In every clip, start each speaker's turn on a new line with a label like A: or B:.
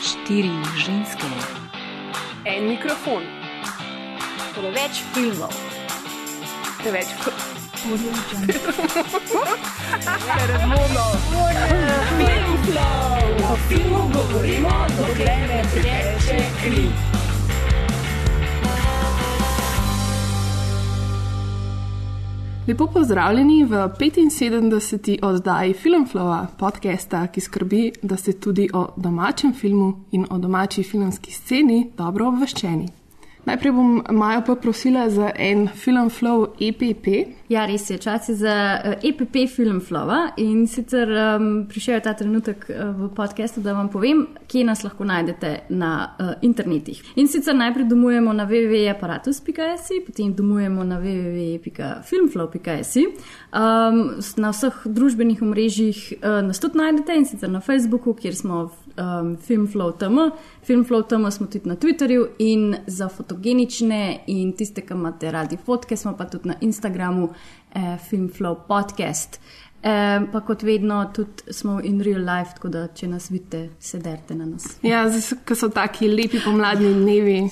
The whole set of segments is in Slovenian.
A: Štiri ženske,
B: En mikrofon,
C: Preveč filmov.
B: preveč
D: Audio Jungle.
B: O filmu govorimo, dokler ne teče kri.
E: Lepo pozdravljeni v 75. oddaji Filmflowa, podcasta, ki skrbi, da ste tudi o domačem filmu in o domači filmski sceni dobro obveščeni. Najprej bom Majo poprosila za en Filmflow EPP.
C: Ja, res je, čas je za EPP film Flova in sicer um, prišel je ta trenutek uh, v podkastu, da vam povem, kje nas lahko najdete na uh, internetih. In sicer najprej domujemo na www.apparatus.js, potem domujemo na www.filmflow.js. Um, na vseh družbenih omrežjih uh, nas tudi najdete in sicer na Facebooku, kjer smo um, Filmflow TM, Filmflow TM smo tudi na Twitterju in za fotogenične in tiste, ki imate radi fotke, smo pa tudi na Instagramu eh, Filmflow podcast. Eh, pa kot vedno tudi smo in real life, tako da če nas vidite, sedete na nas.
E: Ja, zdaj, so- ko so taki lepi pomladni dnevi,
C: Ja,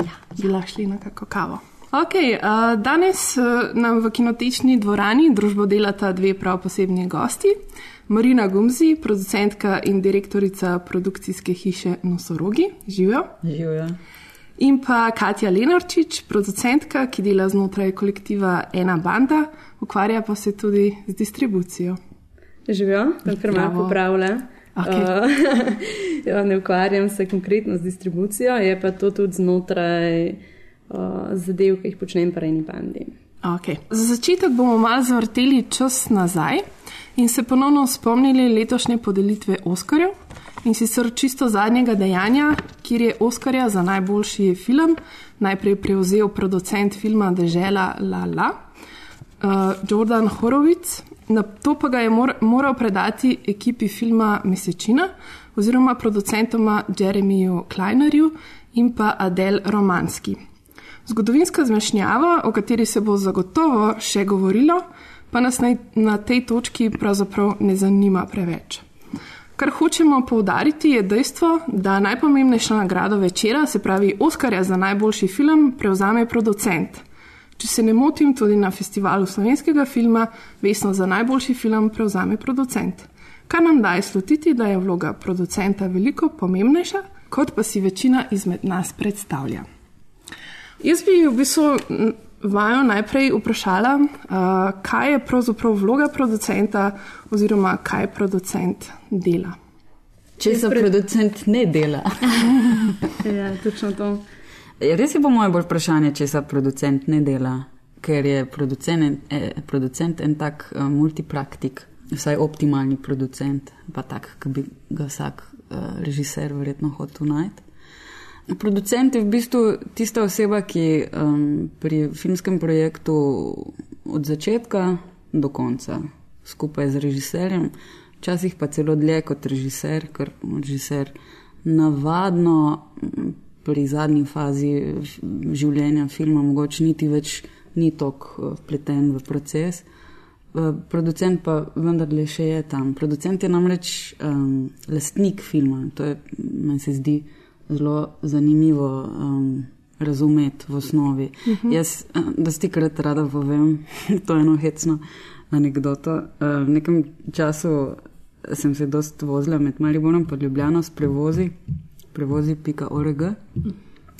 C: ja.
E: bi lahko šli na kako kavo. Okay, uh, danes uh, nam v kinotečni dvorani družbo delata dve prav posebni gosti. Marina Gumzi, producentka in direktorica produkcijske hiše Nosorogi, živijo.
A: živijo.
E: In pa Katja Lenarčič, producentka, ki dela znotraj kolektiva Ena Banda, ukvarja pa se tudi z distribucijo.
F: Živijo, tam kar malo popravlja.
E: Okej.
F: Uh, ja, ne ukvarjam se konkretno z distribucijo, je pa to tudi znotraj uh, zadev, ki jih počnem pa eni bandi.
E: Okay. Za začetek bomo malo zavrteli čas nazaj in se ponovno spomnili letošnje podelitve Oskarjev. In sicer čisto zadnjega dejanja, kjer je Oskarja za najboljši film najprej prevzel producent filma Dežela La La, uh, Jordan Horowitz, na to pa ga je mor moral predati ekipi filma Mesečina oziroma producentoma Jeremiju Kleinerju in pa Adel Romanski. Zgodovinska zmešnjava, o kateri se bo zagotovo še govorilo, pa nas na, na tej točki pravzaprav ne zanima preveč. Kar hočemo poudariti je dejstvo, da najpomembnejšo nagrado večera, se pravi Oskarja za najboljši film, prevzame producent. Če se ne motim, tudi na festivalu slovenskega filma Vesno za najboljši film prevzame producent. Kar nam daje slutiti, da je vloga producenta veliko pomembnejša, kot pa si večina izmed nas predstavlja. Jaz bi v bistvu vaju najprej vprašala, uh, kaj je pravzaprav vloga producenta, oziroma kaj producent dela.
A: Če se producent ne dela.
F: Ja, točno to.
A: Ja, Res je po mojem bolj vprašanje, če se producent ne dela, ker je producent en, eh, producent en tak uh, multipraktik, vsaj optimalni producent, pa tak, ki bi ga vsak uh, režiser verjetno hotel najti. Producent je v bistvu tista oseba, ki um, pri filmskem projektu od začetka do konca skupaj z režiserjem, včasih pa celo dlje kot režiser, ker režiser navadno pri zadnji fazi življenja filma mogoče niti več ni tako vpleten v proces. Eh, Producent pa vendarle še je tam. Producent je namreč um, lastnik filma. To je, meni se zdi zelo zanimivo um, razumeti v osnovi. Uh -huh. Jaz, eh, da stikrat rada povem, to je eno hecno anegdoto. Eh, V nekem času sem se dost vozila med Mariborom pod Ljubljano s prevozi, prevozi.org.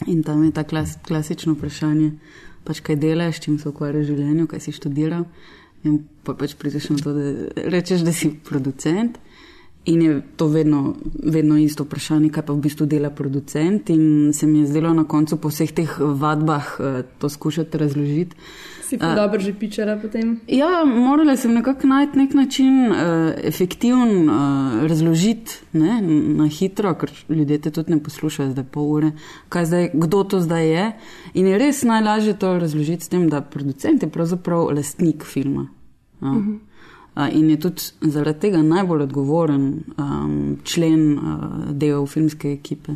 A: In tam je ta klas, klasično vprašanje, pač kaj delaš, čim se ukvarjaš v življenju, kaj si študiral. In pa pač prideš na to, da rečeš, da si producent. In je to vedno, vedno isto vprašanje, kaj pa v bistvu dela producent. In se mi je zdelo na koncu po vseh teh vadbah eh, to skušati razložiti.
F: Si pa dobro že pičala potem.
A: Ja, morala sem nekako najti nek način uh, efektivn uh, razložiti ne, na hitro, ker ljudje te tudi ne poslušajo zdaj pol ure, kaj zdaj, kdo to zdaj je. In je res najlažje to razložiti s tem, da producent je pravzaprav lastnik filma. Ja. Uh -huh. Uh, in je tudi zaradi tega najbolj odgovoren um, člen uh, del filmske ekipe.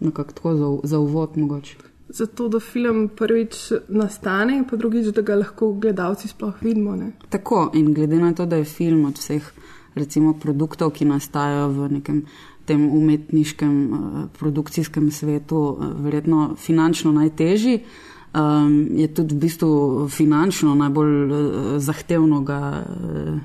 A: Nekako tako za, za uvod mogoče.
E: Zato, da film prvič nastane, in pa drugič, da ga lahko gledalci sploh vidimo. Ne?
A: Tako, in glede na to, da je film od vseh recimo produktov, ki nastajajo v nekem tem umetniškem uh, produkcijskem svetu, uh, verjetno finančno najtežji. Um, je tudi v bistvu finančno najbolj uh, zahtevno ga uh,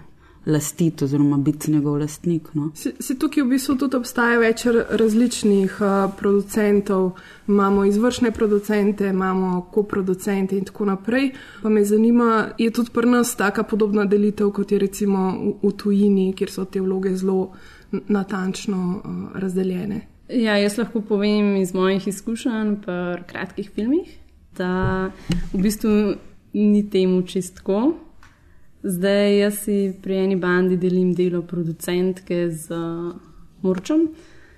A: lastiti, oziroma biti njegov lastnik. No.
E: Se, se tukaj v bistvu tudi obstaja več različnih uh, producentov, imamo izvršne producente, imamo koproducente in tako naprej. Pa me zanima, je tudi pri nas taka podobna delitev, kot je recimo v, v tujini, kjer so te vloge zelo natančno uh, razdeljene.
F: Ja, jaz lahko povem iz mojih izkušenj pri kratkih filmih da v bistvu ni temu čistko. Zdaj jaz si pri eni bandi delim delo producentke z uh, Murčom.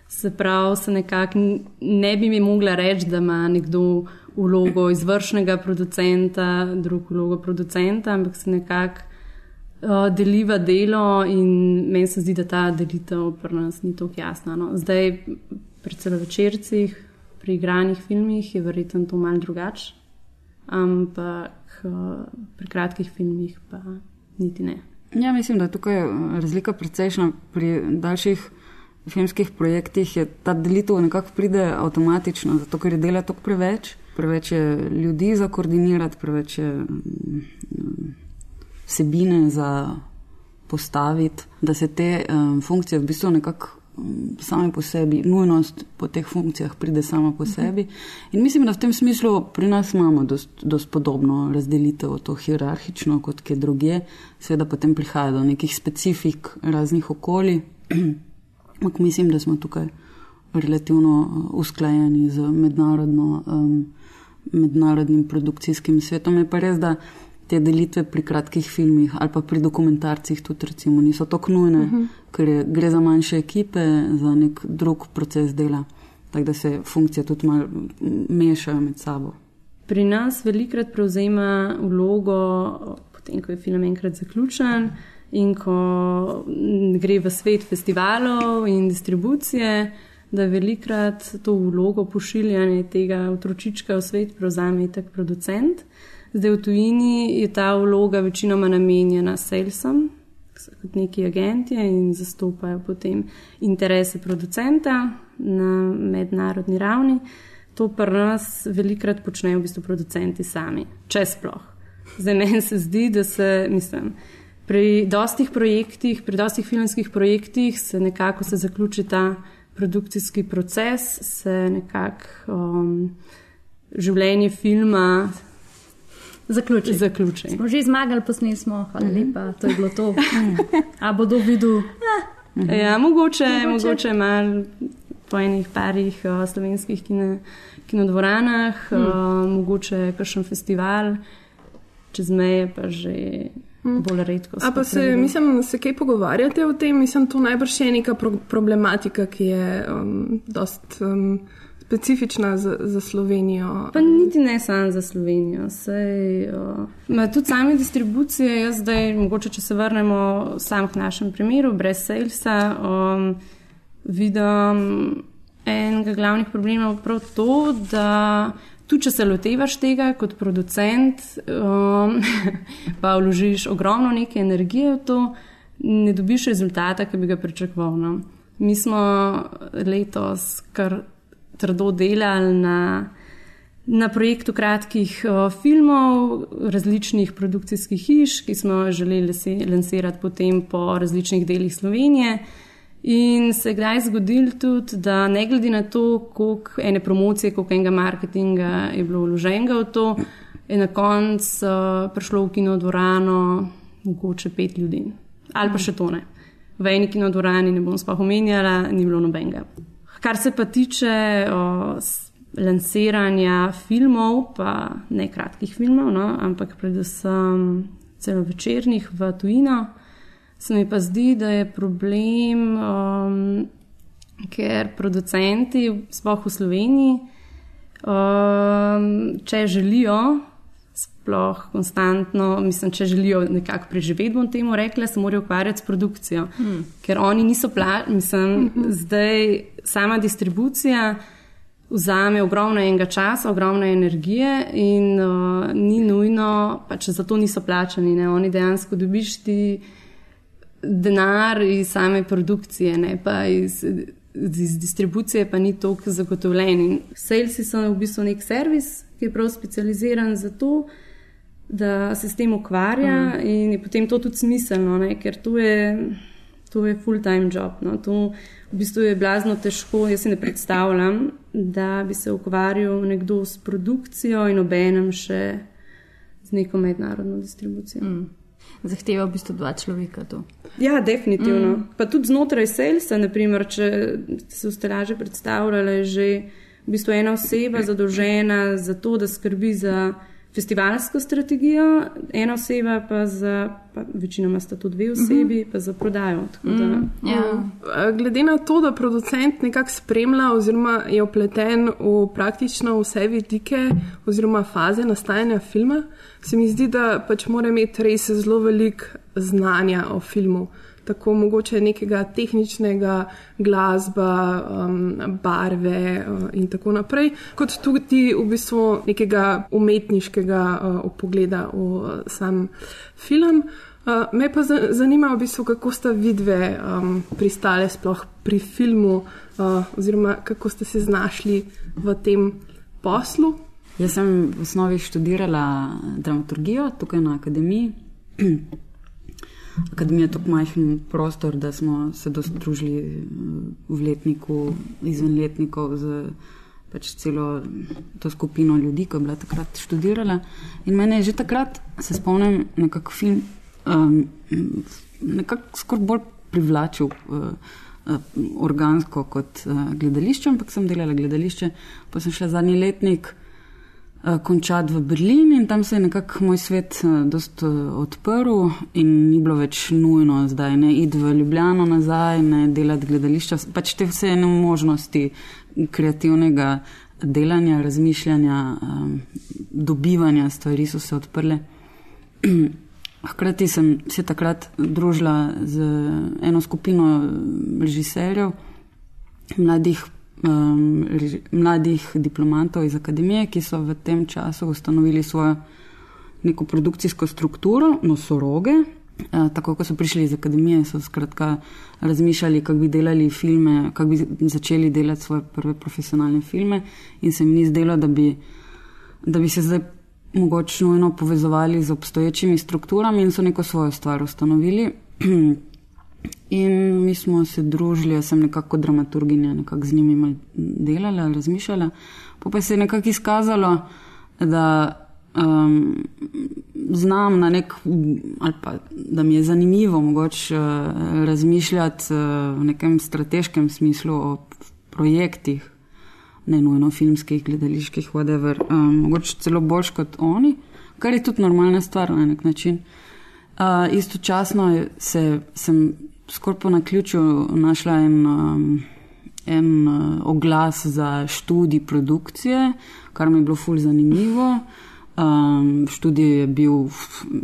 F: Se pravi, se nekako ne bi mi mogla reči, da ima nekdo vlogo izvršnega producenta, drug vlogo producenta, ampak se nekako uh, deliva delo in meni se zdi, da ta delitev pri nas ni tako jasna. No. Zdaj pri celovečercih, pri igranih filmih je verjetno to malce drugače, ampak pri kratkih filmih pa niti ne.
A: Ja, mislim, da je tukaj eh, razlika precejšna. Pri daljših filmskih projektih je ta delitev nekako pride avtomatično, zato ker je dela toliko preveč. Preveč je ljudi za koordinirati, preveč je mm, vsebine za postaviti, da se te um, funkcije v bistvu nekako same po sebi, nujnost po teh funkcijah pride sama po sebi. In mislim, da v tem smislu pri nas imamo dosti podobno razdelitev, to hierarhično kot kje druge, seveda potem prihaja do nekih specifik raznih okolij. Ampak mislim, da smo tukaj relativno uh, usklajeni z mednarodno, um, mednarodnim produkcijskim svetom. Je pa res, da te delitve pri kratkih filmih ali pa pri dokumentarcih tudi recimo, niso tako nujne, uh -huh. ker je, gre za manjše ekipe, za nek drug proces dela, tako da se funkcije tudi malo mešajo med sabo.
F: Pri nas velikrat prevzema vlogo, potem ko je film enkrat zaključen in ko gre v svet festivalov in distribucije. Da velikrat to vlogo pošiljanja tega otročička v svet prevzame tak producent. Uh, Zdaj v tujini je ta vloga večinoma namenjena salesom, kot neki agenti in zastopajo potem interese producenta na mednarodni ravni. To pri nas velikrat počnejo v bistvu producenti sami, če sploh. Zdaj meni se zdi, da se, mislim, pri dostih projektih, pri dostih filmskih projektih se nekako se zaključi ta produkcijski proces, se nekako um, življenje filma
C: Zaključi.
F: Zaključi.
C: Smo že zmagali, posneli smo, hvala mm -hmm. lepa, to je bilo to. A bodo videli?
F: Ja, mogoče, mogoče. mogoče malo po enih parih uh, slovenskih kine, kinodvoranah, mm. uh, mogoče kakšen festival, čez meje pa že. Mm. Bolj redko.
E: A pa se, mislim, se kaj pogovarjate o tem? Mislim, to najbrž je neka pro problematika, ki je um, dost. Um, specifična za, za Slovenijo.
F: Pa niti ne samo za Slovenijo. Sej, uh, tudi same distribucije, jaz zdaj, mogoče, če se vrnemo sam k našemu primeru, brez salesa, um, vidim enega glavnih problemov prav to, da. Tu, če se lotevaš tega kot producent, um, pa vložiš ogromno neke energije v to, ne dobiš rezultata, ki bi ga pričakoval. No. Mi smo letos kar trdo delali na, na projektu kratkih o, filmov, različnih produkcijskih hiš, ki smo želeli lansirati potem po različnih delih Slovenije. In se je kdaj zgodil tudi, da ne glede na to, koliko ene promocije, koliko enega marketinga je bilo vloženega v to, je na koncu prišlo v kino dvorano mogoče pet ljudi. Ali pa še to ne. V eni kino dvorani ne bom sploh omenjala, ni bilo nobenega. Kar se pa tiče o, lansiranja filmov, pa ne kratkih filmov, no, ampak predvsem celovečernih v tujino, se mi pa zdi, da je problem, um, ker producenti, sploh v Sloveniji, um, če želijo sploh konstantno, mislim, če želijo nekako preživeti, bom temu rekla, se morajo ukvarjati s produkcijo. Hmm. Ker oni niso plačani, mislim, hmm. zdaj sama distribucija vzame ogromno enega časa, ogromno energije in uh, ni nujno, pa če za to niso plačani, ne? oni dejansko dobiš ti denar iz same produkcije, ne pa iz, iz distribucije, pa ni toliko zagotovljen. In Salesi so v bistvu nek servis, ki je prav specializiran za to, da se s tem ukvarja mm. in je potem to tudi smiselno, ne? ker to je, to je full-time job. No? To v bistvu je blazno težko. Jaz si ne predstavljam, da bi se ukvarjal nekdo s produkcijo in obenem še z neko mednarodno distribucijo. Mm.
C: Zahteva v bistvu dva človeka to.
F: Ja, definitivno. Mm. Pa tudi znotraj Salesa, naprimer, če se ste lažje predstavljali, je že v bistvu ena oseba zadolžena za to, da skrbi za festivalsko strategijo, ena oseba pa za, pa večinoma sta to dve osebi, uh -huh. pa za prodajo. Da, mm,
E: ja. Glede na to, da producent nekako spremlja oziroma je upleten v praktično vse vidike oziroma faze nastajanja filma, se mi zdi, da pač mora imeti res zelo veliko znanja o filmu. Tako mogoče nekega tehničnega glasba, um, barve uh, in tako naprej, kot tudi v bistvu nekega umetniškega uh, pogleda v uh, sam film. Uh, me pa zanima, v bistvu, kako sta vidve um, pristale sploh pri filmu, uh, oziroma kako ste se znašli v tem poslu.
A: Jaz sem v osnovi študirala dramaturgijo tukaj na akademiji. Akademija tako majhen prostor, da smo se družili eh, v letniku, izven letnikov z pač celo to skupino ljudi, ki je bila takrat študirala. In mene je že takrat, se spomnim, nekako film, um, nekako skoraj bolj privlačil. Uh, Organsko kot uh, gledališče, ampak sem delala gledališče, pa sem šla zadnji letnik. Eh, končati v Berlin in tam se je nekako moj svet precej eh, odprl in ni bilo več nujno zdaj ne iti v Ljubljano nazaj, ne delati gledališča. Pač te vse ene možnosti kreativnega delanja, razmišljanja, dobivanja stvari so se odprle. Hkrati sem se takrat družila z eno skupino režiserjev, mladih um, mladih diplomantov iz akademije, ki so v tem času ustanovili svojo neko produkcijsko strukturo, nosoroge. Uh, tako, ko so prišli iz akademije, so skratka razmišljali, kako bi delali filme, kako bi začeli delati svoje prve profesionalne filme, in se mi ni zdelo, da bi, da bi se zdaj mogoče nujno povezovali z obstoječimi strukturami in so neko svojo stvar ustanovili. In mi smo se družili, jaz sem nekako dramaturginja, nekako z njimi delala, razmišljala. Pa, pa se je nekako izkazalo, da um, znam na nek, ali pa da mi je zanimivo mogoče uh, razmišljati uh, v nekem strateškem smislu o projektih, ne nujno filmskih, gledaliških, whatever, um, mogoče celo boljš kot oni, kar je tudi normalna stvar na nek način. Uh, istočasno se, sem skoraj po naključju našla en, um, en uh, oglas za študij produkcije, kar mi je bilo fulj zanimivo. Um, študij je bil,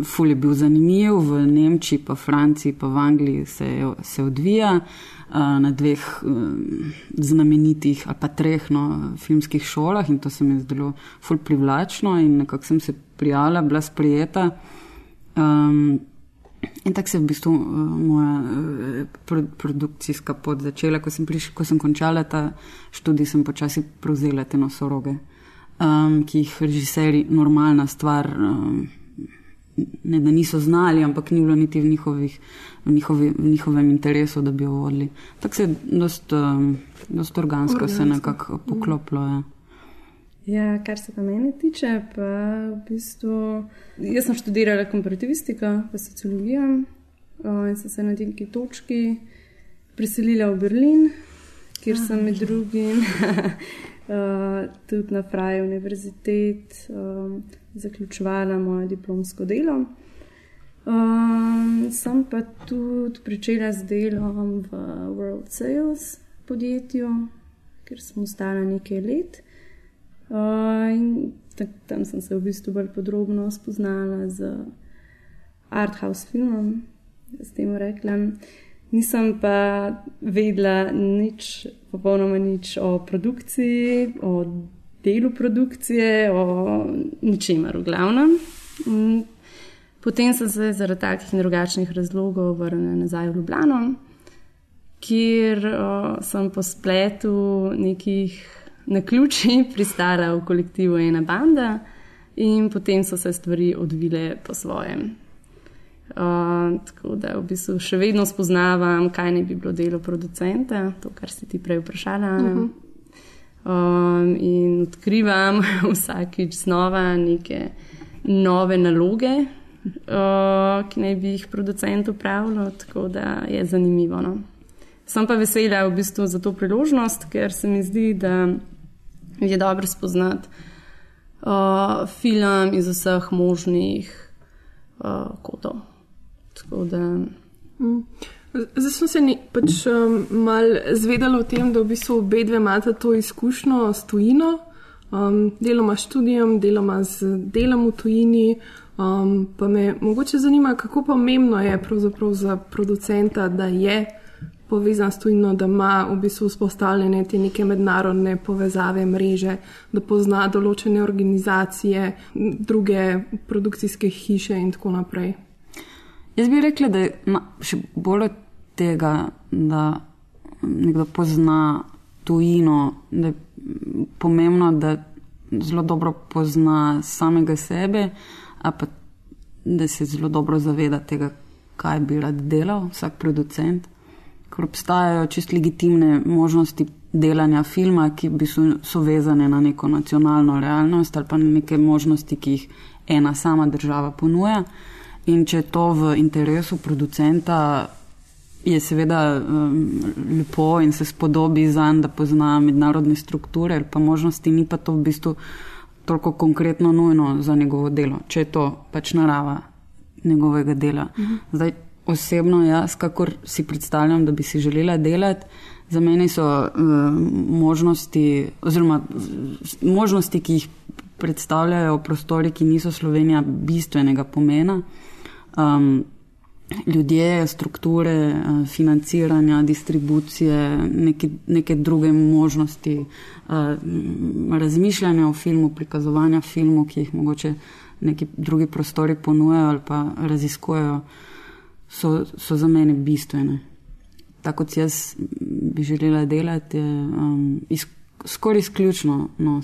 A: ful je bil zanimiv, v Nemčiji, pa Franciji, pa v Angliji se, se odvija uh, na dveh um, znamenitih ali pa treh no, filmskih šolah in to se mi je zdelo ful privlačno in nekako sem se prijavila, bila sprijeta. Um, In tako se je v bistvu uh, moja uh, produkcijska pot začela. Ko sem, priš, ko sem končala ta študij, sem počasi prevzela te nosoroge, um, ki jih režiserji, normalna stvar, um, ne da niso znali, ampak ni bilo niti v, njihovih, v, njihovi, v njihovem interesu, da bi jo vodili. Tako se je dost, um, dost organsko, organsko se nekako poklopilo. Ja.
F: Ja, kar se pa mene tiče, pa v bistvu. Jaz sem študirala komparativistiko, pa sociologijo in sem se na neki točki preselila v Berlin, kjer sem med drugim tudi na Fraj univerzitet um, zaključovala moje diplomsko delo. Um, sem pa tudi pričela z delom v World Sales podjetju, kjer sem ostala nekaj let. In tam sem se v bistvu bolj podrobno spoznala z arthouse filmom, s tem rekla. Nisem pa vedela nič, popolnoma nič o produkciji, o delu produkcije, o ničemer v glavnem. Potem sem se zaradi takih in drugačnih razlogov vrnila nazaj v Ljubljano, kjer o, sem po spletu nekih na ključi pristala v kolektivu ena banda in potem so se stvari odvile po svojem. Uh, tako da v bistvu še vedno spoznavam, kaj ne bi bilo delo producenta, to, kar si ti prej vprašala. Uh -huh. um, in odkrivam vsakič znova neke nove naloge, uh, ki naj bi jih producent upravljal, tako da je zanimivo. No. Sem pa vesela v bistvu za to priložnost, ker se mi zdi, da je dobro spoznati uh, film iz vseh možnih uh, kotov. Da...
E: Mm. Zdaj sem se ni, pač, um, malo zvedela o tem, da v bistvu obe dve imata to izkušnjo s tujino, um, deloma študijem, deloma z delom v tujini. Um, pa me mogoče zanima, kako pomembno je za producenta, da je povezan s tujino, da ima v bistvu vzpostavljene te neke mednarodne povezave, mreže, da pozna določene organizacije, druge produkcijske hiše in tako naprej.
A: Jaz bi rekla, da je še bolj od tega, da nekdo pozna tujino, da je pomembno, da zelo dobro pozna samega sebe, pa da se zelo dobro zaveda tega, kaj bi rad delal, vsak producent ker obstajajo čist legitimne možnosti delanja filma, ki bi so, so vezane na neko nacionalno realnost ali pa na neke možnosti, ki jih ena sama država ponuja. In če je to v interesu producenta, je seveda um, lepo in se spodobi za njega, da pozna mednarodne strukture ali pa možnosti, ni pa to v bistvu toliko konkretno nujno za njegovo delo, če je to pač narava njegovega dela. Mhm. Zdaj, osebno jaz, kakor si predstavljam, da bi si želela delati. Za mene so uh, možnosti, oziroma možnosti, ki jih predstavljajo prostori, ki niso Slovenija, bistvenega pomena. Um, ljudje, strukture, uh, financiranja, distribucije, neke, neke druge možnosti uh, razmišljanja o filmu, prikazovanja filmu, ki jih mogoče neki drugi prostori ponujajo ali pa raziskujejo. So, so za mene bistvene. Tako kot jaz bi želela delati, je um, iz, skoraj izključno no,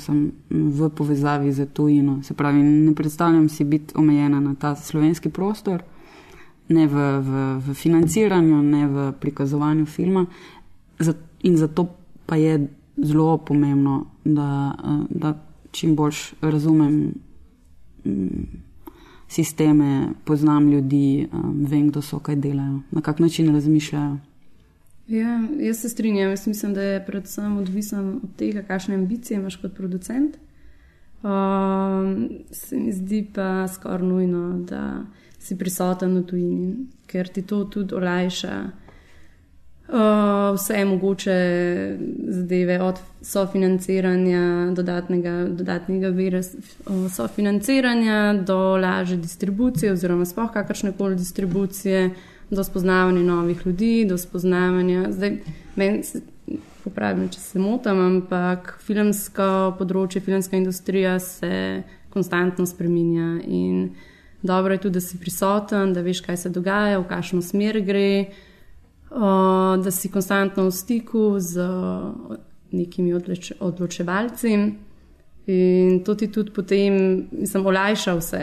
A: v povezavi z tujino. Se pravi, ne predstavljam si biti omejena na ta slovenski prostor, ne v, v, v financiranju, ne v prikazovanju filma. In zato pa je zelo pomembno, da, da čim bolj razumem. Sisteme, poznam ljudi, um, vem, kdo so, kaj delajo, na kak način razmišljajo.
F: Ja, jaz se strinjam. Jaz mislim, da je predvsem odvisen od tega, kakšne ambicije imaš kot producent. Um, se mi zdi pa skoraj nujno, da si prisoten v tujini, ker ti to tudi olajša. Uh, vse mogoče zadeve, od sofinanciranja, dodatnega, dodatnega vira uh, sofinanciranja do lažje distribucije, oziroma spoh kakršne koli distribucije, do spoznavanja novih ljudi, do spoznavanja. Zdaj, meni se popravim, če se motim, ampak filmsko področje, filmska industrija se konstantno spreminja in dobro je tudi, da si prisoten, da veš, kaj se dogaja, v kakšno smer gre da si konstantno v stiku z nekimi odloč odločevalci in to ti tudi potem, mislim, olajša vse.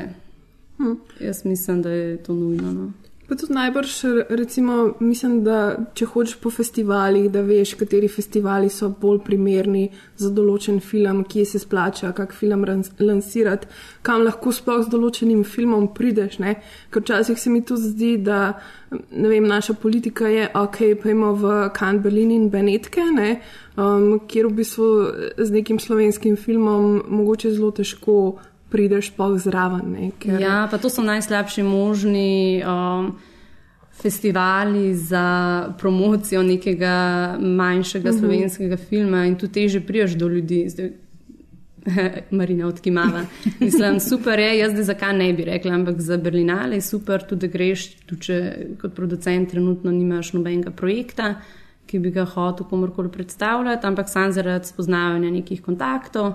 F: Hm. Jaz mislim, da je to nujno. No.
E: Pa tudi najbrž, recimo, mislim, da če hočeš po festivalih, da veš, kateri festivali so bolj primerni za določen film, kje se splača, kak film lansirati, kam lahko sploh z določenim filmom prideš. Ne? Ker včasih se mi tudi zdi, da vem, naša politika je, ok, pojmo v Cannes, Berlin in Benetke, um, kjer v bistvu z nekim slovenskim filmom mogoče zelo težko prideš pa zraven.
F: Ker... Ja, pa to so najslabši možni um, festivali za promocijo nekega manjšega uh mhm. -huh. slovenskega filma in tu teže priješ do ljudi. Zdaj, Marina odkimava. Mislim, super je, jaz zdaj zakaj ne bi rekla, ampak za Berlinale je super, tudi da greš, tudi če kot producent trenutno nimaš nobenega projekta, ki bi ga hotel komorkoli predstavljati, ampak sam zaradi spoznavanja nekih kontaktov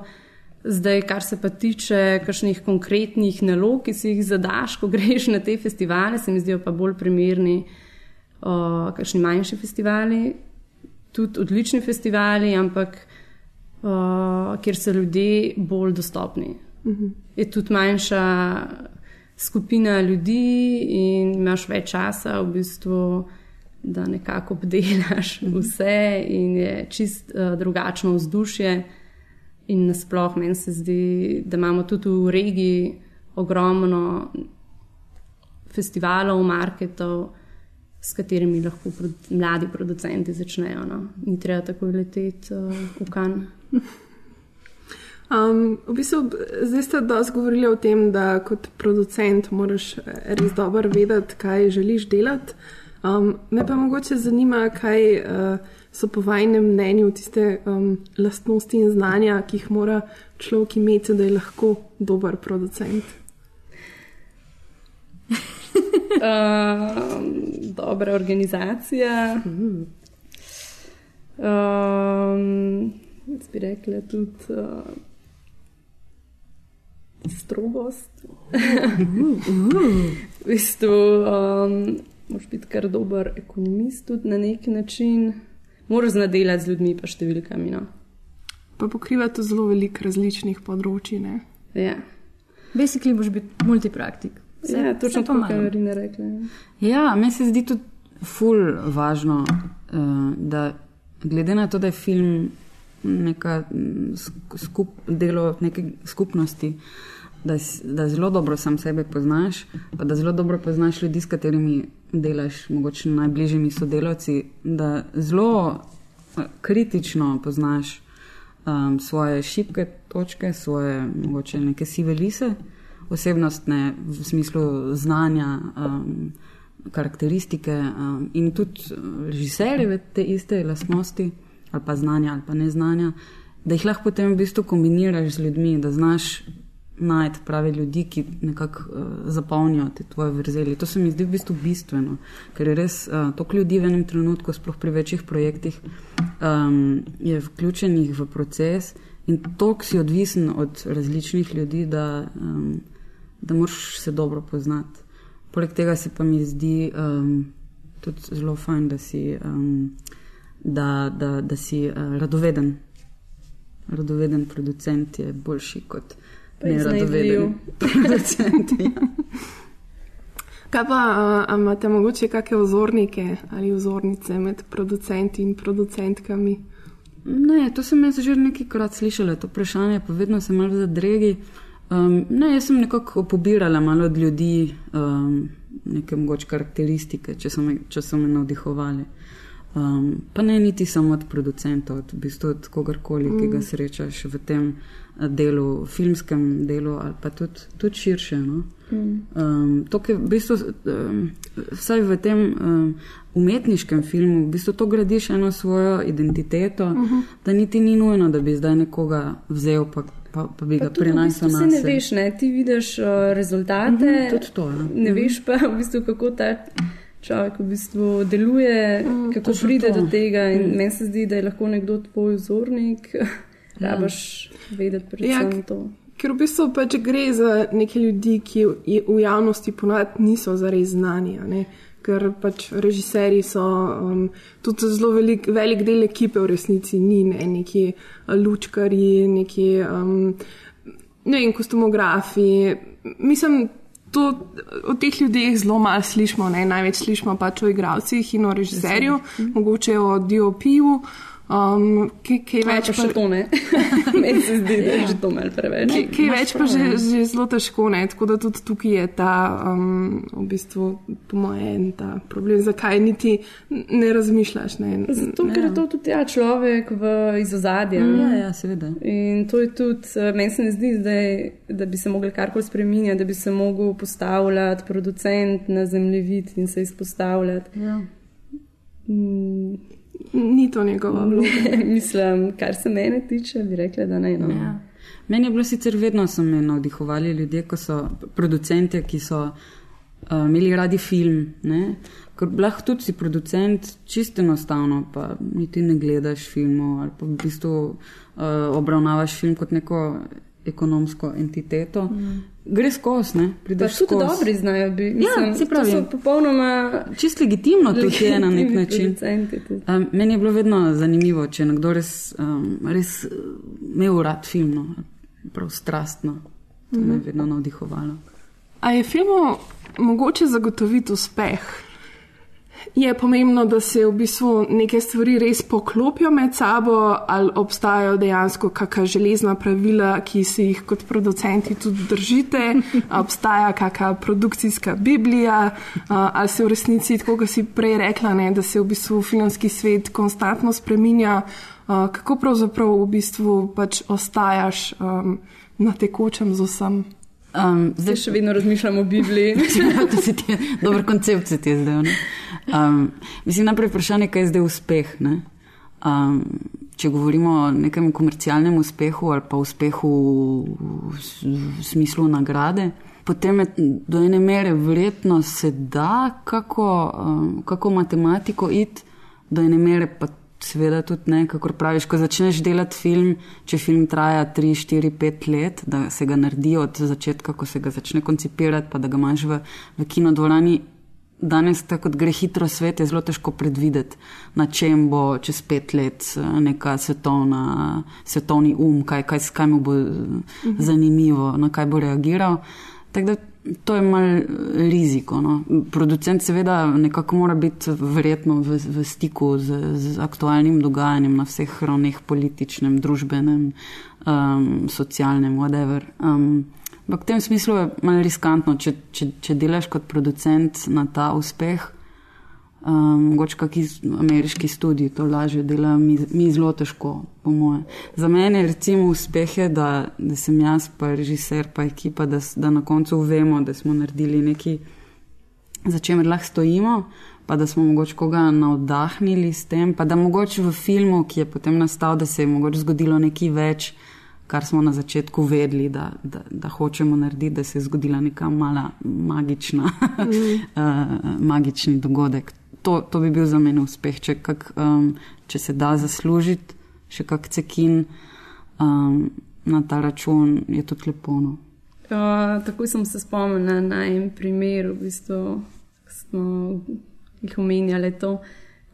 F: Zdaj, kar se pa tiče kakšnih konkretnih nalog, ki si jih zadaš, ko greš na te festivale, se mi zdijo pa bolj primerni uh, kakšni manjši festivali, tudi odlični festivali, ampak uh, kjer so ljudje bolj dostopni. Uh -huh. Je tudi manjša skupina ljudi in imaš več časa, v bistvu, da nekako obdelaš vse, in je čist uh, drugačno vzdušje. In nasplošno meni se zdi, da imamo tudi v regiji ogromno festivalov, marketov, s katerimi lahko produ mladi producenti začnejo. No. Ni treba tako leteti uh, v kan.
E: Um, v bistvu, zdaj ste dosti govorili o tem, da kot producent moraš res dobro vedeti, kaj želiš delati. Um, me pa mogoče zanima, kaj uh, so po vašem mnenju tiste um, lastnosti in znanja, ki jih mora človek imeti, da je lahko dober producent.
F: um, dobra organizacija. Um, jaz bi rekla tudi uh, strogost. v bistvu, um, moraš biti kar dober ekonomist tudi na neki način. Moraš znadelati z ljudmi, pa številkami. No.
E: Pa pokriva to zelo veliko različnih področji. Ne?
F: Ja.
C: Basically, boš biti multipraktik.
F: Vse, ja, točno to, kar je Rina rekla.
A: Ja, meni se zdi tudi ful važno, uh, da glede na to, da je film neka skup, delo neke skupnosti, da, da zelo dobro sam sebe poznaš, pa da zelo dobro poznaš ljudi, s katerimi delaš, mogoče najbližjimi sodelavci, da zelo kritično poznaš um, svoje šibke točke, svoje mogoče neke sive lise, osebnostne v smislu znanja. Um, karakteristike um, in tudi režiserjeve te iste lastnosti, ali pa znanja, ali pa neznanja, da jih lahko potem v bistvu kombiniraš z ljudmi, da znaš najti prave ljudi, ki nekako uh, zapolnijo te tvoje vrzeli. To se mi zdi v bistvu bistveno, ker je res uh, toliko ljudi v enem trenutku, sploh pri večjih projektih, um, je vključenih v proces in toliko si odvisen od različnih ljudi, da, um, da moraš se dobro poznati. Poleg tega se pa mi zdi um, tudi zelo fajn, da si, um, da, da, da si uh, radoveden. Radoveden producent je boljši kot neradoveden producent. Ja.
E: Kaj pa uh, imate mogoče kakšne vzornike ali vzornice med producenti in producentkami?
A: Ne, to sem jaz že nekajkrat slišala, to vprašanje, pa vedno sem malo zadregi. Um, ne, jaz sem nekako pobirala malo od ljudi um, neke mogoče karakteristike, če so me, če so me navdihovali. Um, pa ne niti samo od producentov, od, v bistvu od kogarkoli, mm. ki ga srečaš v tem delu, filmskem delu ali pa tudi, tudi širše. No? Mm. Um, to, v bistvu, um, vsaj v tem um, umetniškem filmu, v bistvu to gradiš eno svojo identiteto, uh -huh. da niti ni nujno, da bi zdaj nekoga vzel pa pa, pa bi pa ga prenašal
F: na sebe. Ne veš, ne? ti vidiš uh, rezultate.
A: Mm -hmm, to, ja.
F: Ne veš pa, v bistvu, kako ta človek v bistvu deluje, mm, kako pride to. do tega. Mm. Meni se zdi, da je lahko nekdo tvoj vzornik. Ja. Rabaš vedeti predvsem ja, to.
E: Ker v bistvu pač gre za neke ljudi, ki v javnosti ponavadi niso zares znani. Ker pač režiserji so um, tudi zelo velik, velik del ekipe v resnici, ni ne, neki uh, lučkari, neki um, ne vem, kostumografi. Mislim, to, o teh ljudeh zelo malo slišimo, ne? največ slišimo pač o igravcih in o režiserju, mogoče o DOP-ju. Um, kaj več
F: pa še to ne? Meni se zdi, da je že to malo preveč.
E: Kaj, kaj več pa že, že zelo težko, ne? tako da tudi tukaj je ta, um, v bistvu, po mojem, ta problem, zakaj niti ne razmišljaš. Ne?
F: Zato, ker je to tudi ja, človek v izozadju.
A: Mm, ja, ja, seveda.
F: In to je tudi, eh, meni se ne zdi, zdaj, da bi se mogli karkoli spremenjati, da bi se mogel postavljati producent na zemljevid in se izpostavljati. Ja.
E: Mm. Ni to njegova vloga.
F: Mislim, kar se mene tiče, bi rekla, da ne. No. Ja.
A: Meni je bilo sicer vedno, so me navdihovali ljudje, ko so producenti, ki so uh, imeli radi film. Ne? Ker lahko tudi si producent, čisto enostavno, pa niti ne gledaš filmov ali pa v bistvu uh, obravnavaš film kot neko ekonomsko entiteto. Mm. Gre skozi, ne?
F: Pa
A: Prideš
F: tudi dobri znajo biti.
A: Ja, saj pravim.
F: To so popolnoma
A: Čist legitimno tudi je na nek način. Um, meni je bilo vedno zanimivo, če je nekdo res, um, res uh, imel rad film, no, prav strastno. To me je vedno navdihovalo.
E: A je filmu mogoče zagotoviti uspeh? Je pomembno, da se v bistvu neke stvari res poklopijo med sabo, ali obstajajo dejansko kakšna železna pravila, ki se jih kot producenti tudi držite, obstaja kakšna produkcijska biblija, ali se v resnici, tako kot si prej rekla, ne, da se v bistvu filmski svet konstantno spreminja. Kako pravzaprav v bistvu pač ostajaš um, na tekočem z vsem?
A: Um,
F: Zdaj še vedno razmišljam o Bibliji.
A: je, dober koncept se ti je zdaj. Um, mislim, najprej vprašanje, kaj je zdaj uspeh. ne? Um, če govorimo o nekem komercialnem uspehu ali pa uspehu v smislu nagrade, potem je do ene mere verjetno se da kako, um, kako matematiko iti, do ene mere pa seveda tudi ne, kako praviš, ko začneš delati film, če film traja 3, 4, 5 let, da se ga naredi od začetka, ko se ga začne koncipirati, pa da ga imaš v, v kinodvorani. Danes, tako kot gre hitro svet, je zelo težko predvideti, na čem bo čez pet let eh, neka svetovna, svetovni um, kaj, kaj, kaj mu bo eh, zanimivo, na kaj bo reagiral. Tako da to je mal riziko. No. Producent seveda nekako mora biti verjetno v, v stiku z, z aktualnim dogajanjem na vseh ravneh, političnem, družbenem, um, socialnem, whatever. Um, Ampak v tem smislu je malo riskantno, če, če, če delaš kot producent na ta uspeh. Um, mogoče kakšni ameriški študiji to lažje delajo, mi, mi zelo težko, po moje. Za mene recimo uspeh je, da, da sem jaz, pa režiser, pa ekipa, da, da na koncu vemo, da smo naredili nekaj, za čemer lahko stojimo, pa da smo mogoče koga navdahnili s tem, pa da mogoče v filmu, ki je potem nastal, da se je mogoče zgodilo nekaj več, kar smo na začetku vedeli, da, da, da hočemo narediti, da se je zgodila neka mala magična, uh, magični dogodek. To, to bi bil za mene uspeh, če, kak, um, če se da zaslužiti, še kak cekin um, na ta račun, je tudi lepo. No.
F: Uh, takoj sem se spomnila na en primer, v bistvu, smo jih omenjali, to,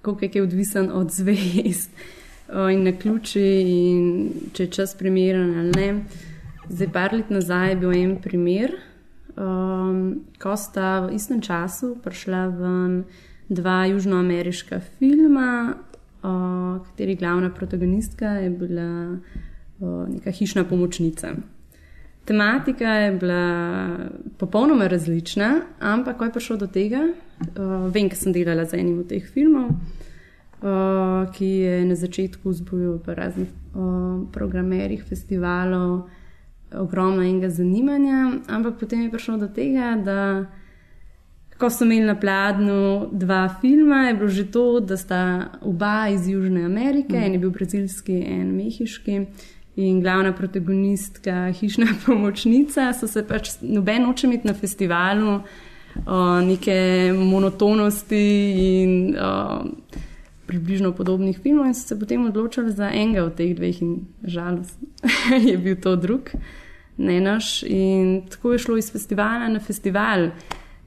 F: koliko je odvisen od zvezd uh, in na ključi, in če je čas primeren ali ne. Zdaj, par let nazaj je bil en primer, um, ko sta v istem času prišla ven dva južnoameriška filma, uh, kateri glavna protagonistka je bila uh, neka hišna pomočnica. Tematika je bila popolnoma različna, ampak ko je prišlo do tega, uh, vem, ker sem delala z enim od teh filmov, uh, ki je na začetku vzbujal po raznih uh, programerjih, festivalov ogromno enega zanimanja, ampak potem je prišlo do tega, da ko so imeli na pladnju dva filma, je bilo že to, da sta oba iz Južne Amerike, mm. en je bil brazilski, en mehiški. In glavna protagonistka, hišna pomočnica, so se pač noben noče imeti na festivalu o, neke monotonosti in o, približno podobnih filmov, in so se potem odločili za enega od teh dveh, in žalost je bil to drug, ne naš. In tako je šlo iz festivala na festival.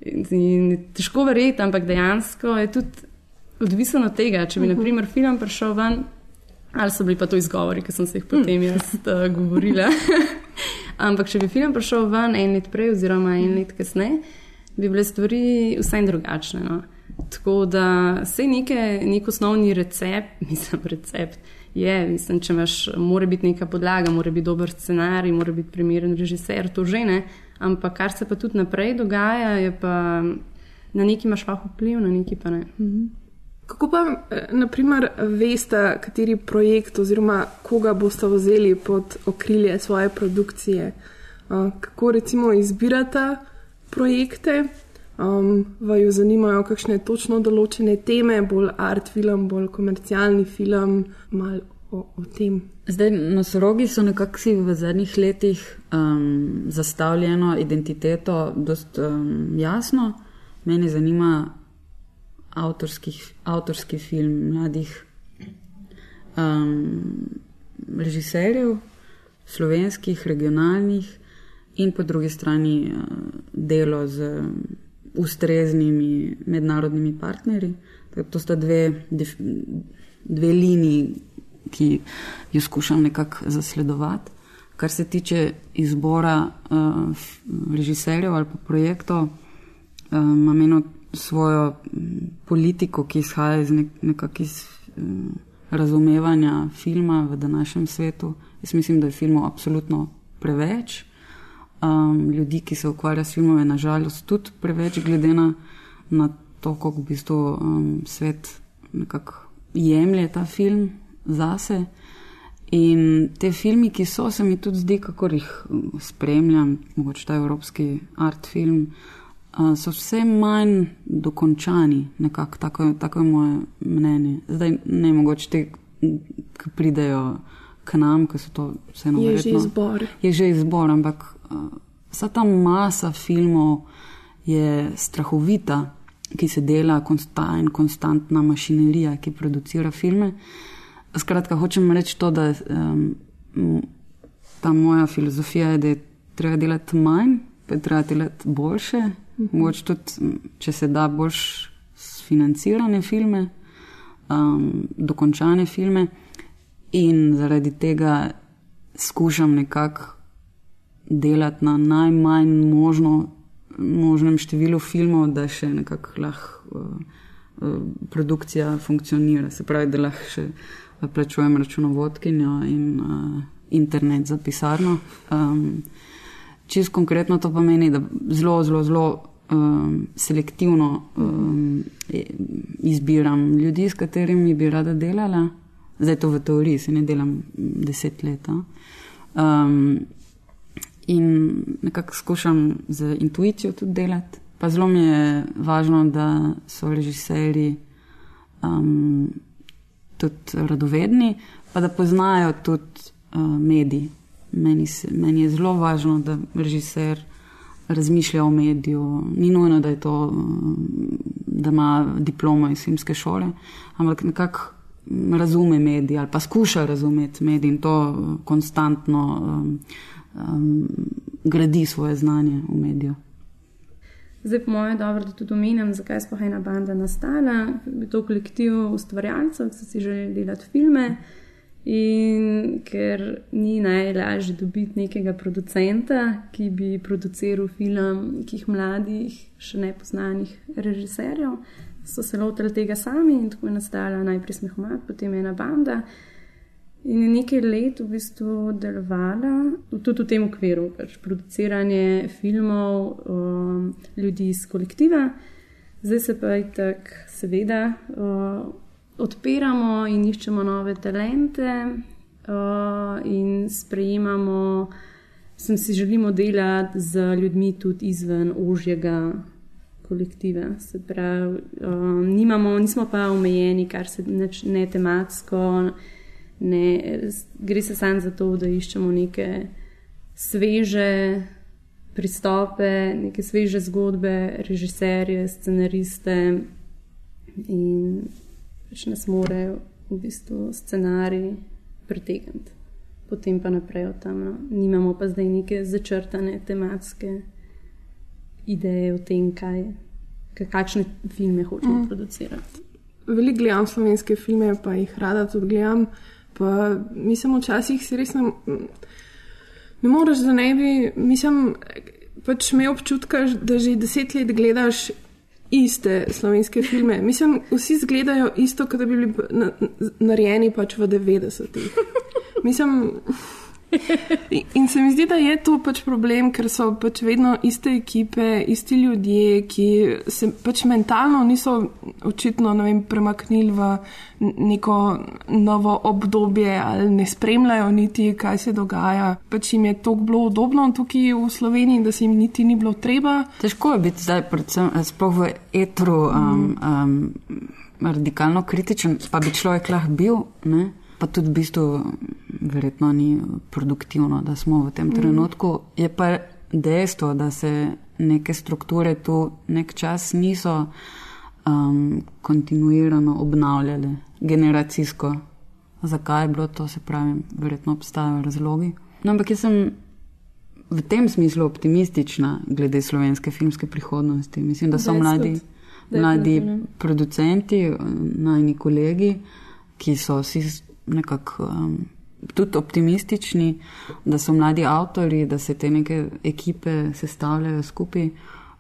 F: In, in težko verjeti, ampak dejansko je tudi odvisno od tega, če bi, na primer, film prišel ven. Ali so bili pa to izgovori, ki sem se jih potem jaz uh, govorila. Ampak, če bi film prišel ven en let prej, oziroma en let kasneje, bi bile stvari vsaj drugačne. No? Tako da se neke, nek osnovni recept, mislim, recept je, mislim, če imaš, mora biti neka podlaga, mora biti dober scenarij, mora biti primeren režiser, to že ne. Ampak kar se pa tudi naprej dogaja, je pa na neki imaš lahko vpliv, na neki pa ne. Mhm.
E: Kako pa, eh, naprimer, veste, kateri projekt oziroma koga boste vzeli pod okrilje svoje produkcije? Uh, kako recimo izbirate projekte? Um, vaju zanimajo kakšne točno določene teme, bolj art film, bolj komercialni film, malo o, o tem.
A: Zdaj, nosorogi so nekako si v zadnjih letih um, zastavljeno identiteto dost um, jasno. Mene zanima avtorski film mladih um, režiserjev. slovenskih, regionalnih, in po drugi strani uh, delo z um, ustreznimi mednarodnimi partnerji. To sta dve, dve liniji, ki jo skušam nekako zasledovati. Kar se tiče izbora uh, režiserjev ali pa projektov, uh, imam eno svojo politiko, ki izhaja iz nek, nekakih iz um, razumevanja filma v današnjem svetu. Jaz mislim, da je filmov absolutno preveč. Um, ljudi, ki se ukvarjajo s filmom, je nažalost tudi preveč, glede na, na to, kako v bistvu um, svet nekako jemlje ta film zase. In te filme, ki so, se mi tudi zdi, kako jih spremljam, mogoče ta evropski art film, so vse manj dokončani, nekako tako, tako je moje mnenje. Zdaj ne mogoče te, ki pridejo k nam, ki so to vseeno
E: Je že
A: verjetno-
E: izbor.
A: Je že izbor, ampak uh, vsa ta masa filmov je strahovita, ki se dela, konsta in konstantna mašinerija, ki producira filme. Skratka, hočem reči to, da um, ta moja filozofija je, da je treba delati manj, pa je treba delati boljše. Mogoče tudi, če se da, boljš financirane filme, um, dokončane filme. In zaradi tega skušam nekako delati na najmanj možno, možnem številu filmov, da še nekako lahko uh, uh, produkcija funkcionira. Se pravi, da lahko še plačujem računovodkinjo in uh, internet za pisarno. Um, Čist konkretno to pomeni, da zelo, zelo, zelo um, selektivno um, izbiram ljudi, s katerimi bi rada delala. Zdaj to v teoriji, se ne delam deset let. Um, in nekako skušam z intuicijo tudi delati. Pa zelo mi je važno, da so režiserji um, tudi radovedni, pa da poznajo tudi uh, mediji. Meni, se, meni je zelo važno, da režiser razmišlja o mediju. Ni nujno, da, to, um, da ima diplomo iz filmske šole, ampak nekako razume medije ali pa skuša razumeti medije in to konstantno um, um, gradi svoje znanje v mediju.
F: Zdaj, po mojem, je dobro, da tudi omenjam, zakaj sploh ena banda nastala. Je to kolektiv ustvarjalcev, ki so si želeli delati filme. In ker ni najlažje dobiti nekega producenta, ki bi produciral film, ki jih mladih, še nepoznanih režiserjev, so se lotili tega sami in tako je nastala najprej Smehomat, potem ena banda. In je nekaj let v bistvu delovala tudi v tem okviru, pač produciranje filmov um, ljudi iz kolektiva. Zdaj se pa je tako, seveda, uh, odpiramo in iščemo nove talente uh, in sprejemamo, sem si želimo delati z ljudmi tudi izven ožjega kolektiva. Se pravi, um, nimamo, nismo pa omejeni, kar se neč, ne tematsko. Ne, gre se samo za to, da iščemo neke sveže pristope, neke sveže zgodbe, režiserje, scenariste in pač nas morajo v bistvu scenarij pritegniti. Potem pa naprej od tam. No. Nimamo pa zdaj neke začrtane tematske ideje o tem, kaj, kakšne filme hočemo mm. producirati.
E: Veliko gledam slovenske filme, pa jih rada tudi gledam. Pa mislim, včasih si res ne, ne moreš, da ne bi, mislim, pač me občutka, da že deset let gledaš iste slovenske filme. Mislim, vsi zgledajo isto, kot da bi bili na- na- narejeni pač v 90-ih. Mislim. In- se mi zdi, da je to pač problem, ker so pač vedno iste ekipe, isti ljudje, ki se pač mentalno niso očitno ne vem, premaknili v neko novo obdobje ali ne spremljajo niti, kaj se dogaja. Pač jim je to bilo udobno tukaj v Sloveniji, da se jim niti ni bilo treba.
A: Težko je biti zdaj, predvsem eh, sploh v etru, um, um, radikalno kritičen, pa bi človek lahko bil, ne? Pa tudi v bistvu verjetno ni produktivno, da smo v tem trenutku. Je pa dejstvo, da se neke strukture tu nek čas niso um, kontinuirano obnavljale, generacijsko. Zakaj je bilo to, se pravi, verjetno obstajajo razlogi. No, ampak jaz sem v tem smislu optimistična glede slovenske filmske prihodnosti. Mislim, da so
F: Več
A: mladi,
F: kot-
A: mladi
F: definitivno.
A: producenti, najni kolegi, ki so vsi nekako um, tudi optimistični, da so mladi avtori, da se te neke ekipe sestavljajo skupaj.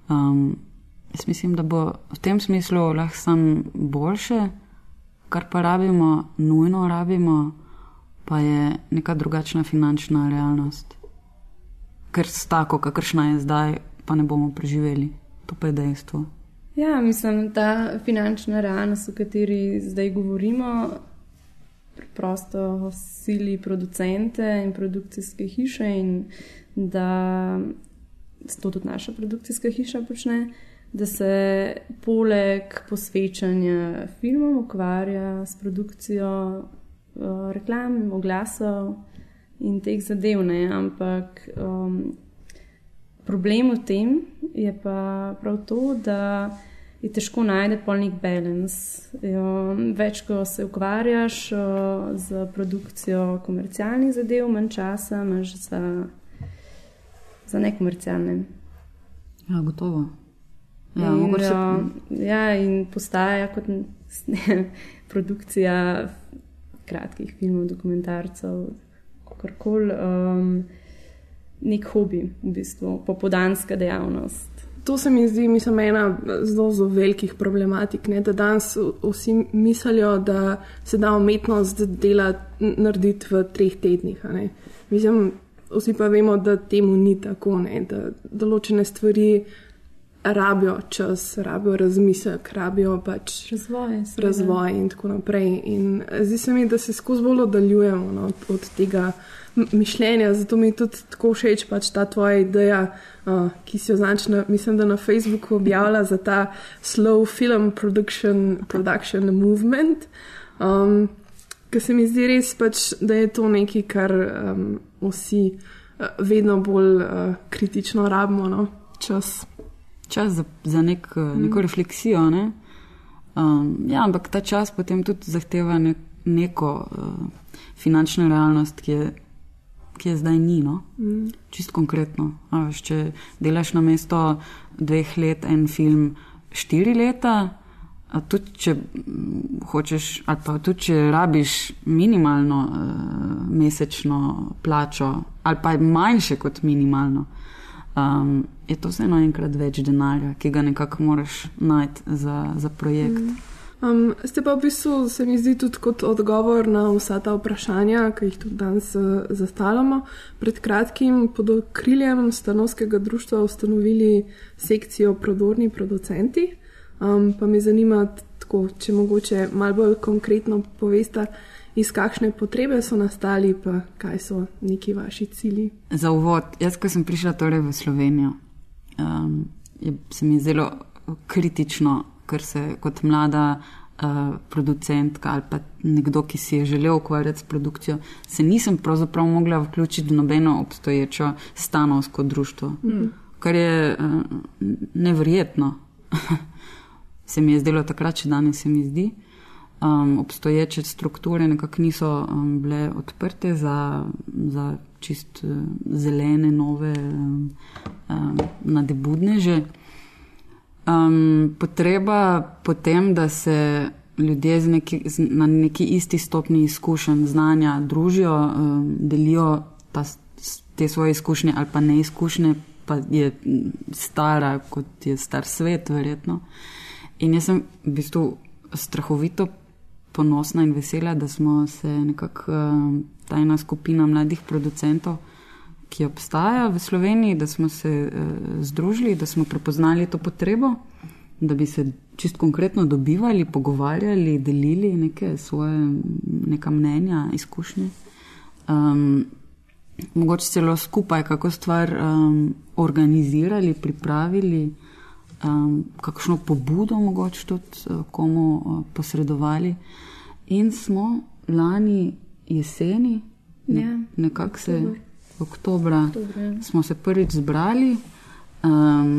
A: Um, jaz mislim, da bo v tem smislu lahko sam boljše, kar pa rabimo, nujno rabimo, pa je neka drugačna finančna realnost. Ker s tako, kakršna je zdaj, pa ne bomo preživeli. To pa je dejstvo.
F: Ja, mislim, ta finančna realnost, o kateri zdaj govorimo, preprosto sili producente in produkcijske hiše, in da to tudi naša produkcijska hiša počne, da se poleg posvečanja filmom ukvarja s produkcijo uh, reklam, oglasov in teh zadev. Ne? Ampak um, problem v tem je pa prav to, da je težko najti polnik balans. Jo, več, ko se ukvarjaš o, z produkcijo komercialnih zadev, manj časa imaš za, za nekomercialne.
A: Ja, gotovo. Ja,
F: in,
A: mogoče
F: jo, ja, in postaja kot n- produkcija kratkih filmov, dokumentarcev, kakorkoli, um, nek hobi, v bistvu, popodanska dejavnost.
E: To se mi zdi, mislim, ena zelo, zelo velikih problematik. Ne? Da danes vsi mislijo, da se da umetnost dela narediti v treh tednih. Mislim, vsi pa vemo, da temu ni tako, ne? da določene stvari rabijo čas, rabijo razmislek, rabijo pač
F: Razvoj.
E: razvoj in tako naprej. In zdi se mi, da se skozi bolj oddaljujemo no, od, tega m- mišljenja, zato mi je tudi tako všeč pač ta tvoja ideja, uh, ki si jo značna, mislim, da na Facebooku objavila za ta slow film production, production movement. Um, Ker se mi zdi res, pač, da je to nekaj, kar um, vsi uh, vedno bolj uh, kritično rabimo, no? čas.
A: čas za, za nek, mm. neko refleksijo. Ne? Um, ja, ampak ta čas potem tudi zahteva nek, neko uh, finančno realnost, ki je, ki je zdaj ni. No? Mm. Čist konkretno. Veš, če delaš na mesto dveh let en film štiri leta. Tudi, če mm, hočeš, ali pa tudi, če rabiš minimalno uh, mesečno plačo, ali pa manjše kot minimalno, um, je to vseeno enkrat več denarja, ki ga nekako moraš najti za, za projekt. Mm.
E: Um, ste pa v bistvu, se mi zdi, tudi kot odgovor na vsa ta vprašanja, ki jih tudi danes uh, zastavljamo. Pred kratkim pod okriljem stanovskega društva ustanovili sekcijo Prodorni producenti. Um, pa me zanima, tako, če mogoče malo bolj konkretno poveste, iz kakšne potrebe so nastali, pa kaj so neki vaši cilji.
A: Za uvod, jaz, ko sem prišla torej v Slovenijo, um, je, se mi je zelo kritično, ker se kot mlada uh, producentka ali pa nekdo, ki si je želel ukvarjati s produkcijo, se nisem pravzaprav mogla vključiti v nobeno obstoječo stanovsko društvo, mm. kar je uh, neverjetno. se mi je zdelo takrat, če danes se mi zdi. Um, obstoječe strukture nekako niso um, bile odprte za, za čist uh, zelene, nove, um, um, nadebudneže. Um, potreba potem, da se ljudje z neki, z, na neki isti stopni izkušenj, znanja družijo, um, delijo ta, te svoje izkušnje ali pa neizkušnje, pa je stara, kot je star svet, verjetno. In jaz sem v bistvu strahovito ponosna in vesela, da smo se nekako um, ta ena skupina mladih producentov, ki obstaja v Sloveniji, da smo se uh, združili, da smo prepoznali to potrebo, da bi se čist konkretno dobivali, pogovarjali, delili neke svoje neka mnenja, izkušnje. Um, mogoče celo skupaj kako stvar um, organizirali, pripravili, um, kakšno pobudo mogoče tudi uh, komu uh, posredovali. In smo lani jeseni, ne,
F: Ja,
A: nekako se oktobra,
F: Oktobra, ja.
A: smo se prvič zbrali, um,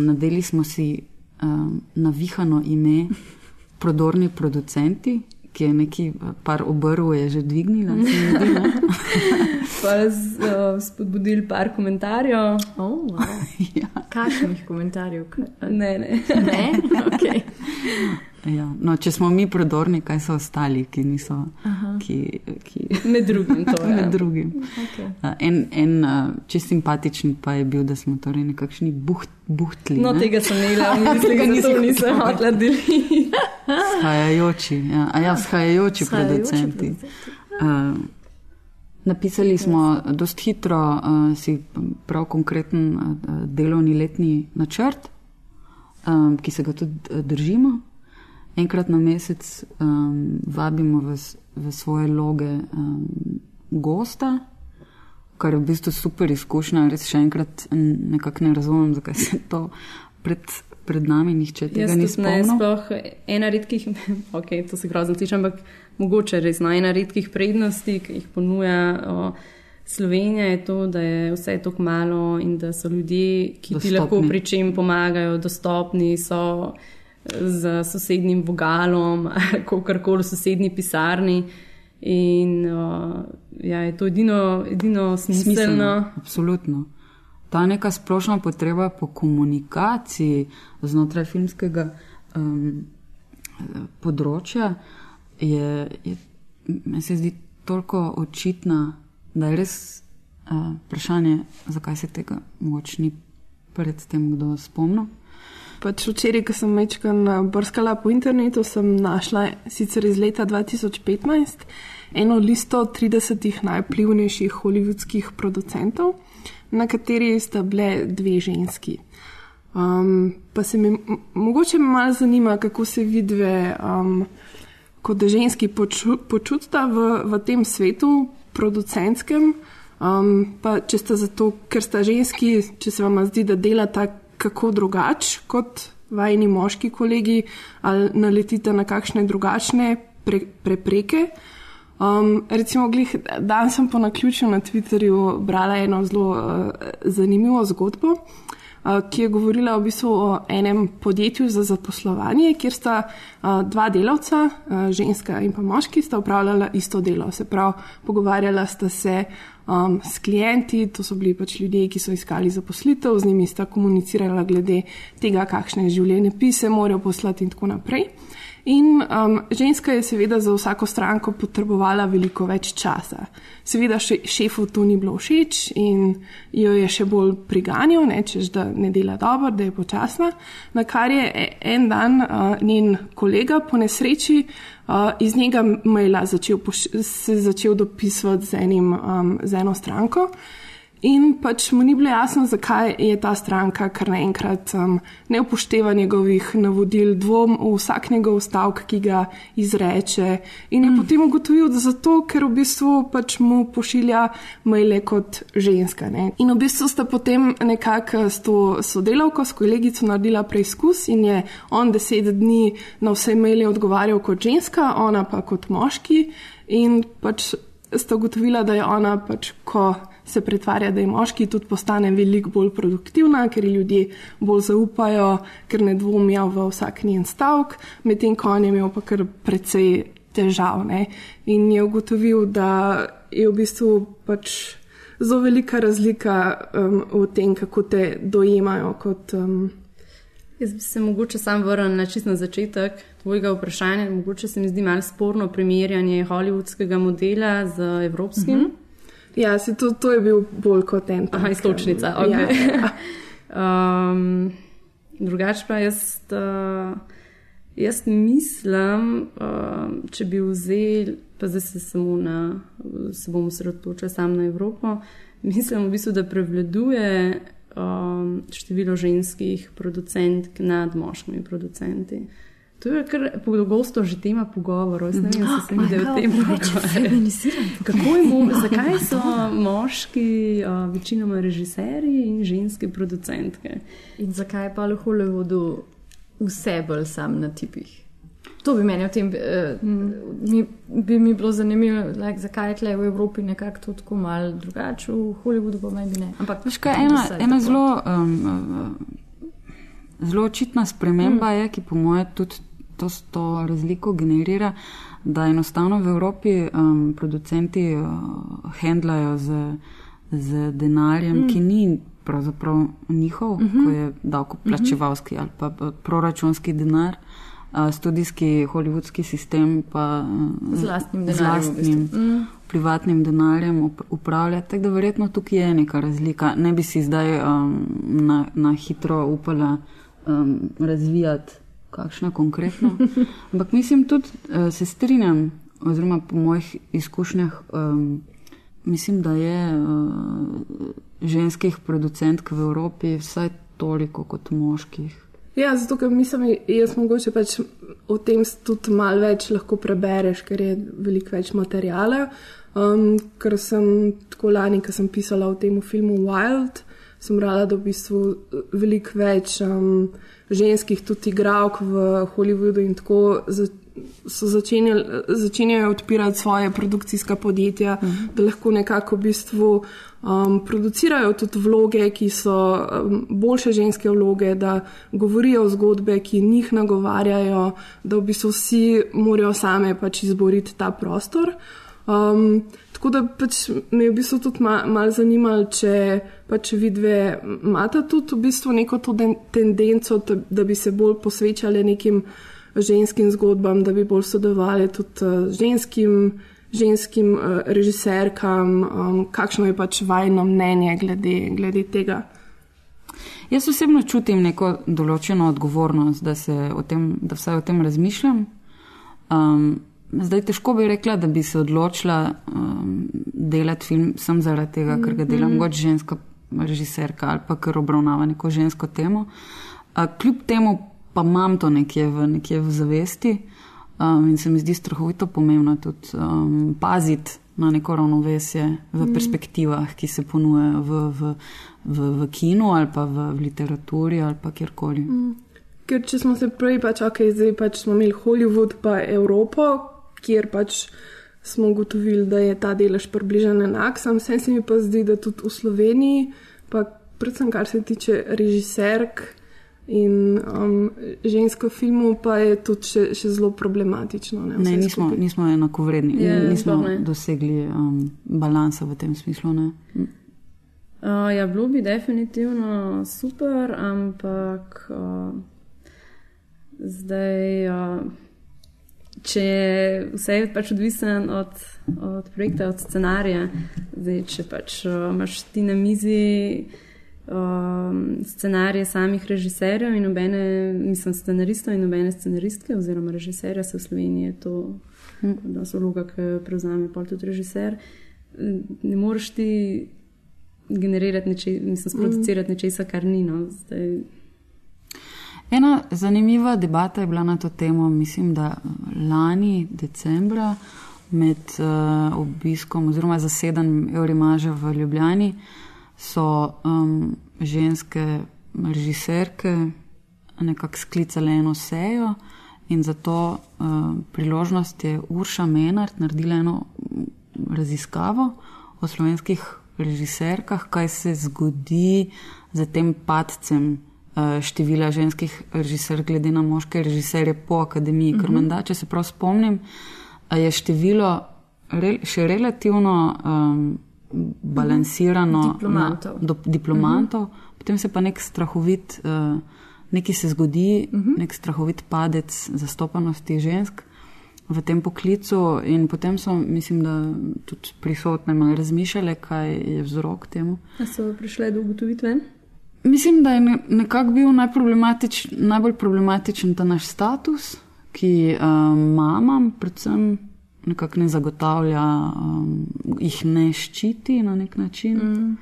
A: nadeli smo si um, navihano ime Prodorni producenti, ki je neki par obrv je že dvignila, ne.
F: pa z, uh, spodbudili par komentarjev.
C: Oh, wow.
A: Ja.
C: Kakšnih komentarjev? Kaj-
F: Ne, ne.
C: Ne? Okay.
A: Ja. No, če smo mi prodorni, kaj so ostali, ki niso, ki, ki
F: Med drugim to je.
A: med drugim.
C: Okay.
A: Uh, En, en uh, čist simpatičen pa je bil, da smo torej nekakšni buht, buhtli.
F: No,
A: ne?
F: tega sem imela, da
A: Nisi
F: to nisem hotela deliti.
A: Shajajoči, ja, a ja, shajajoči producenti. Uh, napisali smo dost hitro uh, si prav konkreten uh, delovni letni načrt, um, ki se ga tudi držimo. Enkrat na mesec um, vabimo v, v svoje loge um, gosta, kar je v bistvu super izkušnja. Res še enkrat nekako ne razumem, zakaj se to pred, pred nami nihče tega
F: Jaz
A: ni spomnil.
F: sploh ena redkih, ok, to se grozno sliši, ampak mogoče res no, ena redkih prednosti, ki jih ponuja o, Slovenija, je to, da je vse tako malo in da so ljudje, ki ti
A: Dostopni.
F: lahko pri čem pomagajo, dostopni so z sosednjim vogalom, kakorkoli v sosednji pisarni. In uh, ja, je to edino, edino smiselno.
A: Absolutno. Ta neka splošna potreba po komunikaciji znotraj filmskega um, področja je, je, meni se zdi toliko očitna, da je res uh, vprašanje, zakaj se tega mogoče ni predtem kdo spomnil.
E: Pač včeraj, ko sem večkrat brskala po internetu, sem našla sicer iz leta 2015 eno listo 30 najplivnejših holivudskih producentov, na kateri sta bile dve ženski. Um, pa se mi mogoče malo zanima, kako se vidve um, kot ženski poču, počutita v, v tem svetu, producentskem. Um, pa če sta zato, ker sta ženski, če se vam zdi, da delata kako drugače kot vajni moški kolegi, ali naletite na kakšne drugačne pre, prepreke. Um, recimo, glih, dan sem po naključju na Twitterju brala eno zelo uh, zanimivo zgodbo, uh, ki je govorila v bistvu o enem podjetju za zaposlovanje, kjer sta uh, dva delavca, uh, ženska in pa moški, sta upravljala isto delo. Se pravi, pogovarjala sta se um, s klienti, to so bili pač ljudje, ki so iskali zaposlitev, z njimi sta komunicirala glede tega, kakšne življenje pise morajo poslati in tako naprej. In um, ženska je seveda za vsako stranko potrebovala veliko več časa. Seveda še, šefu to ni bilo všeč in jo je še bolj priganjal, ne, češ, da ne dela dobro, da je počasna. Na kar je e- en dan uh, njen kolega po nesreči uh, iz njega maila začel, se začel dopisovati z, enim, um, z eno stranko. In pač mu ni bilo jasno, zakaj je ta stranka kar naenkrat um, ne upošteva njegovih navodil, dvom v vsak njegov stavek, ki ga izreče. In je mm. potem ugotovil, da zato, ker v bistvu pač mu pošilja maile kot ženska. Ne. In v bistvu sta potem nekako s to sodelavko, s kolegico naredila preizkus in je on deset dni na vse maile odgovarjal kot ženska, ona pa kot moški. In pač sta ugotovila, da je ona pač, ko se pretvarja, da je moški, tudi postane veliko bolj produktivna, ker ji ljudje bolj zaupajo, ker ne dvomijo v vsak njen stavek, medtem ko on je imel pa kar precej težav. Ne? In je ugotovil, da je v bistvu pač zelo velika razlika um, v tem, kako te dojemajo kot. Um,
F: Jaz bi se mogoče sam vrnil na čist na začetek tvojega vprašanja. Mogoče se mi zdi malo sporno primerjanje hollywoodskega modela z evropskim. Mm -hmm.
E: Ja, se to, to je bil bolj kot en.
F: Aha, istočnica.
E: Ja,
F: Okay.
E: ja.
F: um, drugače pa jaz, uh, jaz mislim, uh, če bi vzel, pa zdaj se samo na, se bom osredotočil sam na Evropo, mislim v bistvu, da prevladuje um, število ženskih producentk nad moškimi producenti. To je kar pogosto že tema pogovorov, jaz ne vem, če se mi da o tem pogovarjati. Kako je mo zakaj so moški uh, večinoma režiserji in ženske producentke?
C: In zakaj pa v Hollywoodu vse bolj sam na tipih? To bi meni o tem, uh, mi, bi mi bilo zanimivo, like, zakaj je tle v Evropi nekako to tako malo drugače, v Hollywoodu pa meni ne. Ampak
A: Veš kaj, ena, ena zelo, um, zelo očitna sprememba mm. je, ki po mojem tudi to, to razliko generira, da enostavno v Evropi um, producenti uh, handlajo z, z denarjem, mm. ki ni pravzaprav njihov, mm -hmm. ko je davkoplačevalski mm -hmm. ali pa proračunski denar. Uh, studijski hollywoodski sistem pa uh,
C: Z lastnim
A: z
C: denarjem, v
A: lastnim
C: bistvu. Mm.
A: privatnim denarjem up- upravlja. Tako da verjetno tukaj je neka razlika. Ne bi si zdaj um, na, na hitro upala um, razvijati kakšna konkretno. Ampak mislim tudi, uh, se strinjam, oziroma po mojih izkušnjah, um, mislim, da je uh, ženskih producentk v Evropi vsaj toliko kot moških.
E: Ja, zato ker mislim, jaz mogoče pač o tem tudi malo več lahko prebereš, ker je veliko več materijala. Um, ker sem tako lani, ko sem pisala o tem filmu Wild, sem brala, da v bistvu veliko več um, ženskih tudi igralk v Hollywoodu in tako za, so začenjali, začenjajo odpirati svoje produkcijska podjetja, uh -huh. da lahko nekako v bistvu um, producirajo tudi vloge, ki so um, boljše ženske vloge, da govorijo zgodbe, ki njih nagovarjajo, da v bistvu vsi morajo same pač izboriti ta prostor. Um, tako da pač me je v bistvu tudi ma, malo zanimalo, če pač vidve imate tudi v bistvu neko to den, tendenco, da, da bi se bolj posvečali nekim ženskim zgodbam, da bi bolj sodelovali tudi uh, ženskim, ženskim uh, režiserkam, um, kakšno je pač vajno mnenje glede, glede tega.
A: Jaz osebno čutim neko določeno odgovornost, da, se o tem, da vsaj o tem razmišljam. Um, zdaj težko bi rekla, da bi se odločila um, delati film sem zaradi tega, ker ga delam kot ženska režiserka ali pa ker obravnava neko žensko temo. Uh, kljub temu pa imam to nekje v, nekje v zavesti um, in se mi zdi strahovito pomembno tudi um, paziti na neko ravnovesje v perspektivah, ki se ponujajo v, v, v, v kinu ali pa v, v literaturi ali pa kjerkoli.
E: Ker če smo se prej, pač, ok, zdaj pač smo imeli Hollywood pa Evropo, kjer pač smo ugotovili, da je ta delež približen enak, sam se mi pa zdi, da tudi v Sloveniji, pa predvsem kar se tiče režiserk in um, žensko filmov, pa je tudi še, še zelo problematično. Ne,
A: Ne, nismo,
E: skupaj.
A: nismo enakovredni,
C: Ja,
A: nismo
C: ne.
A: dosegli um, balansa v tem smislu. Ne?
F: Uh, ja, bilo bi definitivno super, ampak uh, zdaj, uh, če vse je pač odvisen od, od projekta, od scenarija, zdaj, če pač uh, imaš ti na mizi um, scenarije samih režiserjev in nobene, mislim, scenaristov in nobene scenaristke oziroma režiserja, se v Sloveniji je to, da so vloga, ki jo prevzame pol tudi režiser. Ne moreš ti generirati, neče, mislim, sproducirati nečesa, kar ni. No. Zdaj,
A: Ena zanimiva debata je bila na to temo, mislim, da lani decembra med uh, obiskom oziroma zasedanjem Eurimaža v Ljubljani so um, ženske režiserke nekako sklicale eno sejo in za to uh, priložnost je Urša Menard naredila eno mm, raziskavo o slovenskih režiserkah, kaj se zgodi z tem padcem števila ženskih režiserk glede na moške režiserje po akademiji. Ker menda, če se prav spomnim, eh, je število re, še relativno um, balansirano
C: Diplomantov.
A: Na, do, diplomantov, potem se pa nek strahovit, uh, nekaj se zgodi, nek strahovit padec zastopanosti žensk. V tem poklicu, in potem so, mislim, da tudi prisotne malo razmišljale, kaj je vzrok temu.
F: a so prišle do ugotovitve?
A: Mislim, da je ne- nekako bil najproblematič, najbolj problematičen ta naš status, ki um, mamam predvsem nekako ne zagotavlja, um, jih ne ščiti na nek način. Mm.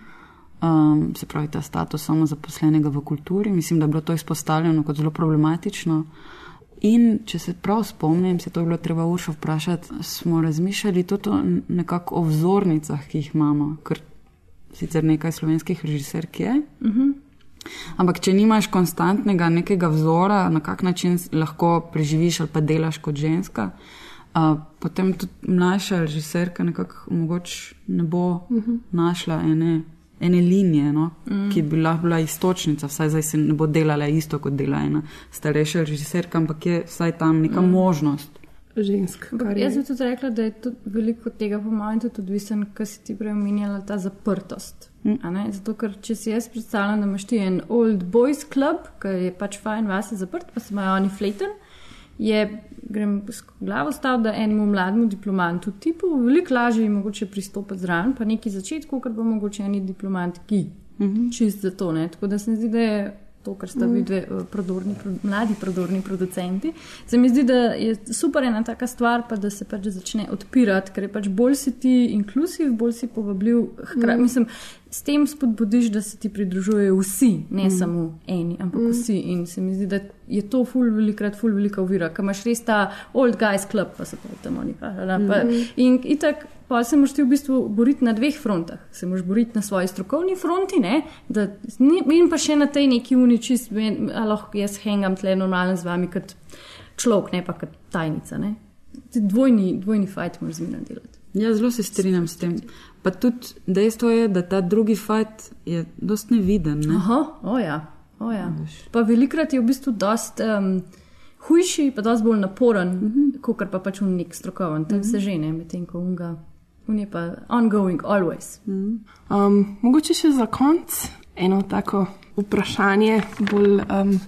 A: Um, se pravi, ta status samozaposlenega v kulturi. Mislim, da je bilo to izpostavljeno kot zelo problematično. In če se prav spomnim, se to je bilo treba uršo vprašati, smo razmišljali tudi nekako o vzornicah, ki jih imamo, ker sicer nekaj slovenskih režiserk je. Uh -huh. Ampak, če nimaš konstantnega nekega vzora, na kak način lahko preživiš ali pa delaš kot ženska, uh, potem tudi mlajša režiserka nekako mogoče ne bo uh -huh. našla ene ene linije, no, mm. ki bi lahko bila istočnica, vsaj zdaj se ne bo delala isto, kot dela ena starejša režiserka, ampak je vsaj tam neka mm. možnost.
E: Žensk, kar je.
C: Jaz bi tudi rekla, da je tudi veliko tega, po mojem, tudi odvisen, kar si ti prej omenjala, ta zaprtost. Ne? Zato, ker če si jaz predstavljam, da imaš ti en old boys club, ki je pač fajn, vas je zaprt, pa se imajo oni fleten, je, grem s glavo stav, da enemu mlademu diplomantu tipu veliko lažje je mogoče pristopiti zraven, pa neki začetku, ker pa mogoče eni diplomantki. Čist za to, ne? Tako da se mi zdi, da je to, kar sta bili dve eh, prodorni, pro- mladi prodorni producenti. Se mi zdi, da je super ena taka stvar, pa da se pač začne odpirati, ker je pač bolj si ti inklusiv, bolj si povabljiv. Hkrati, mislim, s tem spodbudiš, da se ti pridružujejo vsi, ne mm. samo eni, ampak mm. vsi. In se mi zdi, da je to ful velikrat, ful velika ovira, ker imaš res ta old guys club, pa se pa tam oni pravijo. Mm. In itak. Pa se moraš ti v bistvu boriti na dveh frontah. Se moraš boriti na svoji strokovni fronti, ne? da ni- in pa še na tej neki uničist, da lahko jaz hengam tle normalno z vami kot človek, ne pa kot tajnica. Ne? Dvojni, dvojni fajt moraš zmeraj delati.
A: Ja, zelo se strinjam s tem. Pa tudi dejstvo je, da ta drugi fajt je dost neviden. Ne?
C: Aha, o ja, o ja. Pa velikrat je v bistvu dost um, hujši, pa dost bolj naporen, mm -hmm. kot pa pač v nek strokoven. Tam mm -hmm. se žene, medtem ko unga. Un je pa ongoing, always.
E: Um, mogoče še za konec eno tako vprašanje, bolj um,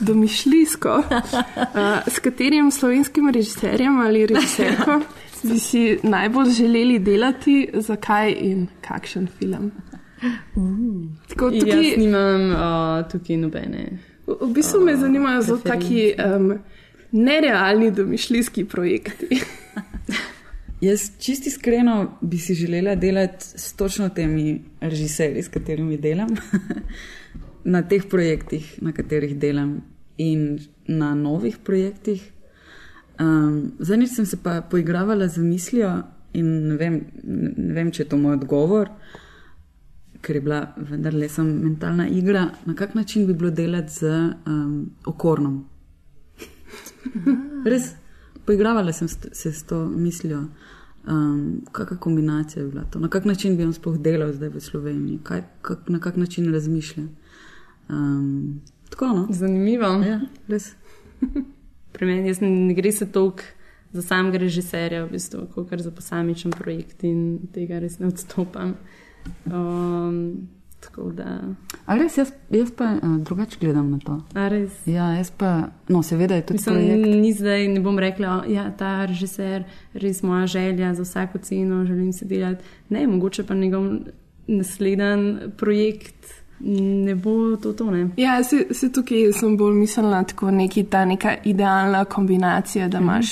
E: domišljijsko. Uh, s katerim slovenskim režiserjem ali režiserko bi si najbolj želeli delati, zakaj in kakšen film? Tako,
F: Jaz
E: tukaj,
F: nimam uh, tukaj nobene.
E: v, v bistvu me zanimajo zelo taki um, nerealni domišljijski projekti.
A: Jaz čisto iskreno bi si želela delati s točno temi režiserji, s katerimi delam, na teh projektih, na katerih delam, in na novih projektih. Um, Zadnjič sem se pa poigravala z mislijo, in ne vem, ne vem, če je to moj odgovor, ker je bila vendarle sem mentalna igra, na kak način bi bilo delati z um, okornom. Res, poigravala sem se s to mislijo, um, kakšna kombinacija je bila to, na kak način bi on sploh delal zdaj v Sloveniji, kaj, kak, na kak način razmišlja. Um, tako, no.
F: Zanimivo.
A: Ja, res.
F: Pri meni ne gre se toliko za samega režiserja, v bistvu, kot za posamičen projekt in tega res ne odstopam. Um, da,
A: Ali res, jaz, jaz pa uh, drugače gledam na to.
F: a res.
A: Ja, jaz pa, no, seveda je tudi
F: Mislim,
A: projekt.
F: ni zdaj, ne bom rekla, da ja, ta režiser res moja želja za vsako ceno, želim se delati. Ne, mogoče pa njegov naslednji projekt ne bo to. to ne.
E: Ja, se, se tukaj sem bolj mislila tako neki ta neka idealna kombinacija, da imaš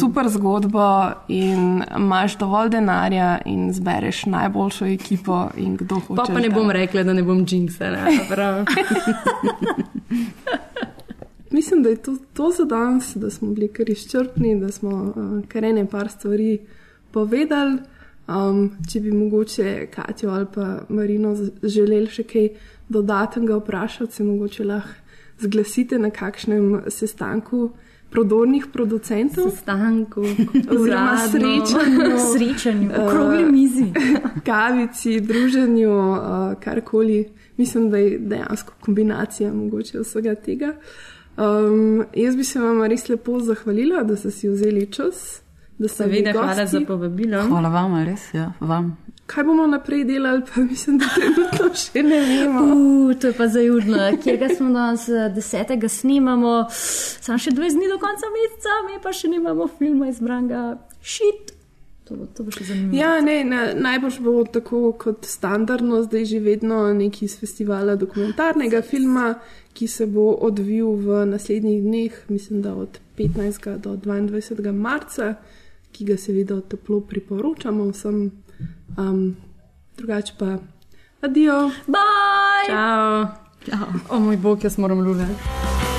E: super zgodbo in imaš dovolj denarja in zbereš najboljšo ekipo in kdo hoče.
F: Pa, pa ne bom rekla, da ne bom jinxala. prav.
E: Mislim, da je to, to za danes, da smo bili kar izčrpni, da smo uh, kar ene par stvari povedali. Um, če bi mogoče Katijo ali pa Marino želeli še kaj dodatnega vprašati, se mogoče lahko zglasite na kakšnem sestanku prodornih producentov.
F: Sestanku,
E: Oziroma srečanju,
C: Srečanju, okrogli mizi.
E: kavici, druženju, uh, karkoli. Mislim, da je dejansko kombinacija mogoče vsega tega. Um, jaz bi se vam res lepo zahvalila, da ste si vzeli čas. Da ste
F: Seveda, hvala za povabilo.
A: Hvala vam, res, ja, vam.
E: Kaj bomo naprej delali, pa mislim, da trenutno še ne vemo.
C: Uh, to je pa zajudno, kjer ga smo danes eh, desetega snimamo, samo še 20 dni do konca meseca, mi pa še nimamo filma izbranga. Šit. To bo, to bo.
E: Ja, ne, na, najbolj bo tako kot standardno, zdaj že vedno neki iz festivala dokumentarnega filma, ki se bo odvil v naslednjih dneh, mislim, da od 15. do 22. marca, ki ga seveda toplo priporočamo vsem. Um, drugače pa, adijo.
C: Bye!
F: Čau. Čau. O moj bog, jaz moram lulati.